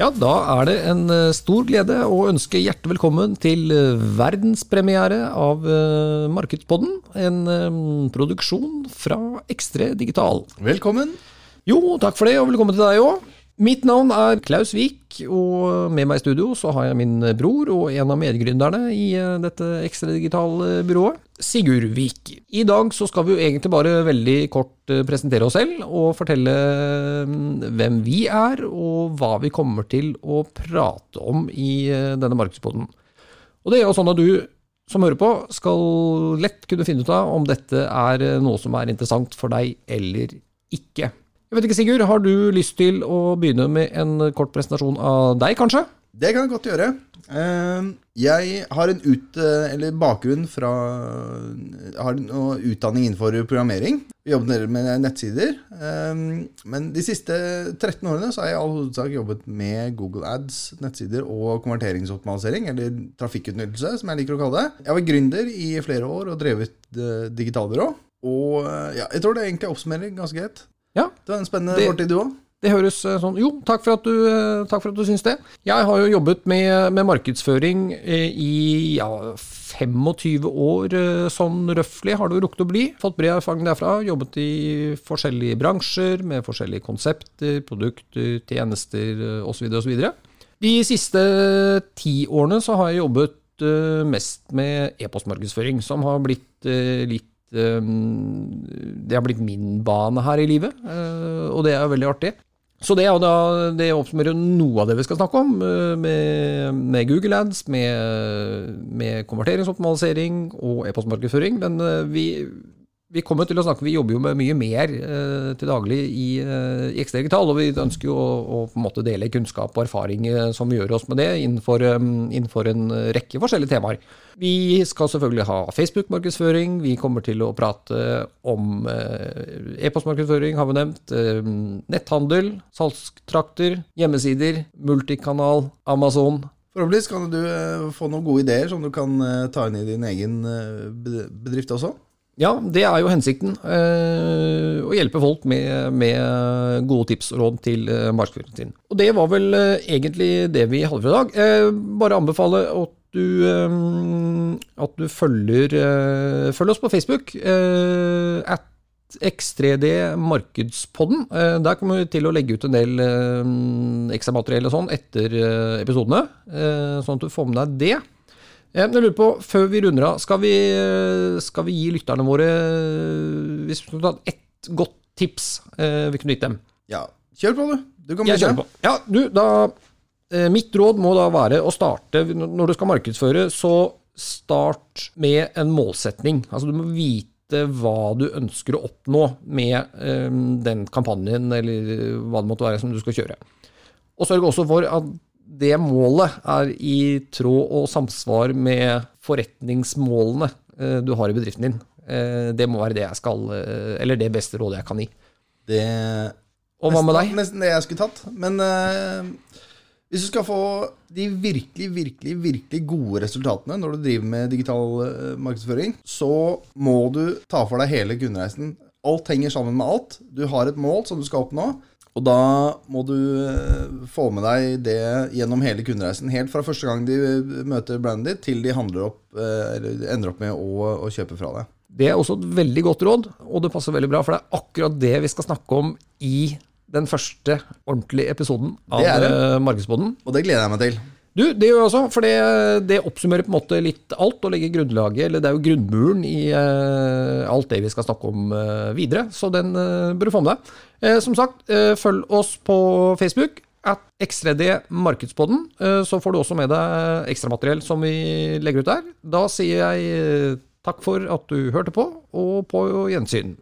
Ja, da er det en eh, stor glede å ønske hjertelig velkommen til eh, verdenspremiere av eh, Markedspodden. En produksjon fra Ekstre Digital. Velkommen. Jo, takk for det, og velkommen til deg òg. Mitt navn er Klaus Wiik, og med meg i studio så har jeg min bror og en av medgründerne i eh, dette ekstradigitale byrået, Sigurd Wiik. I dag så skal vi jo egentlig bare veldig kort eh, presentere oss selv og fortelle mm, hvem vi er, og hva vi kommer til å prate om i eh, denne markedspodden. Og det er jo sånn at du som hører på, skal lett kunne finne ut av om dette er noe som er interessant for deg eller ikke. Jeg vet ikke, Sigurd, har du lyst til å begynne med en kort presentasjon av deg, kanskje? Det kan jeg godt gjøre. Eh, Jeg har en ut, bakgrunn fra har en utdanning innenfor programmering. Vi jobber med nettsider. Eh, Men de siste 13 årene har jeg i all hovedsak jobbet med Google Ads, nettsider og konverteringsoptimalisering, eller trafikkutnyttelse, som jeg liker å kalle det. Jeg var gründer i flere år og drevet eh, digitalbyrå. Og ja, jeg tror det egentlig oppsummerer ganske greit. Ja, Det var en spennende Det- fortid, du òg. det høres eh, sånn Jo, takk for at du, eh, takk for at du syns det. Jeg har jo jobbet med, med markedsføring eh, i ja, 25 år, sånn røftlig har det jo rukket å bli. Fått bred erfaring derfra. Jobbet i forskjellige bransjer med forskjellige konsepter, produkter, tjenester osv. osv. De siste ti årene så har jeg jobbet mest med e-postmarkedsføring, som har blitt litt Det har blitt min bane her i livet, eh, og det er veldig artig. Så det da, det oppsummerer noe av det vi skal snakke om, eh, med, med Google Ads, med, med konverteringsoptimalisering og e-postmarkedsføring. Men eh, vi, vi kommer til å snakke, vi jobber jo med mye mer eh, til daglig i, eh, i Digital, og vi ønsker jo å, å på en måte dele kunnskap og erfaring eh, som vi gjør oss med det, innenfor, um, innenfor en rekke forskjellige temaer. Vi skal selvfølgelig ha Facebook-markedsføring, vi kommer til å prate om eh, e-postmarkedsføring, har vi nevnt, netthandel, salgstrakter, hjemmesider, multikanal, Amazon. Forhåpentligvis kan du få noen gode ideer som du kan ta inn i din egen bedrift også. Ja, det er jo hensikten. Eh, å hjelpe folk med, med gode tips og råd til eh, markedsføringen sin. Og det var vel eh, egentlig det vi hadde for i dag. Eh, bare anbefale at du, eh, at du følger, eh, følger oss på Facebook. Eh, at X3D Markedspodden. Der kommer vi til å legge ut en del ekstramateriell og sånn etter episodene, sånn at du får med deg det. Jeg lurer på, Før vi runder av, skal vi, skal vi gi lytterne våre eh, Hvis du skulle tatt ett godt tips eh, vi kunne gitt dem? Ja, kjør på, du. Du kan begynne. på. Ja, du, da eh, Mitt råd må da være å starte Når du skal markedsføre, så start med en målsetning. Altså Du må vite hva du ønsker å oppnå med den kampanjen, eller hva det måtte være som du skal kjøre. Og sørg også for at det målet er i tråd og samsvar med forretningsmålene eh, du har i bedriften din. Eh, Det må være det jeg skal, eh, eller det beste rådet jeg kan gi. Det Og hva med deg? nesten det jeg skulle tatt. Men uh, hvis du skal få de virkelig, virkelig, virkelig gode resultatene når du driver med digital markedsføring, så må du ta for deg hele kundereisen. Alt henger sammen med alt. Du har et mål som du skal oppnå. Og da må du eh, få med deg det gjennom hele kundereisen. Helt fra første gang de eh, møter brandet ditt, til de opp, eh, eller ender opp med å, å kjøpe fra deg. Det er også et veldig godt råd, og det passer veldig bra, for det er akkurat det vi skal snakke om i den første ordentlige episoden av Markedsboden. Og det gleder jeg meg til. Du, det gjør jeg også, for det, det oppsummerer på en måte litt alt og legger grunnlaget, eller det er jo grunnmuren i eh, alt det vi skal snakke om eh, videre, så den eh, bør du få med deg. Som sagt, følg oss på Facebook, at X3D Markedspodden, så får du også med deg ekstramateriell som vi legger ut der. Da sier jeg takk for at du hørte på, og på gjensyn.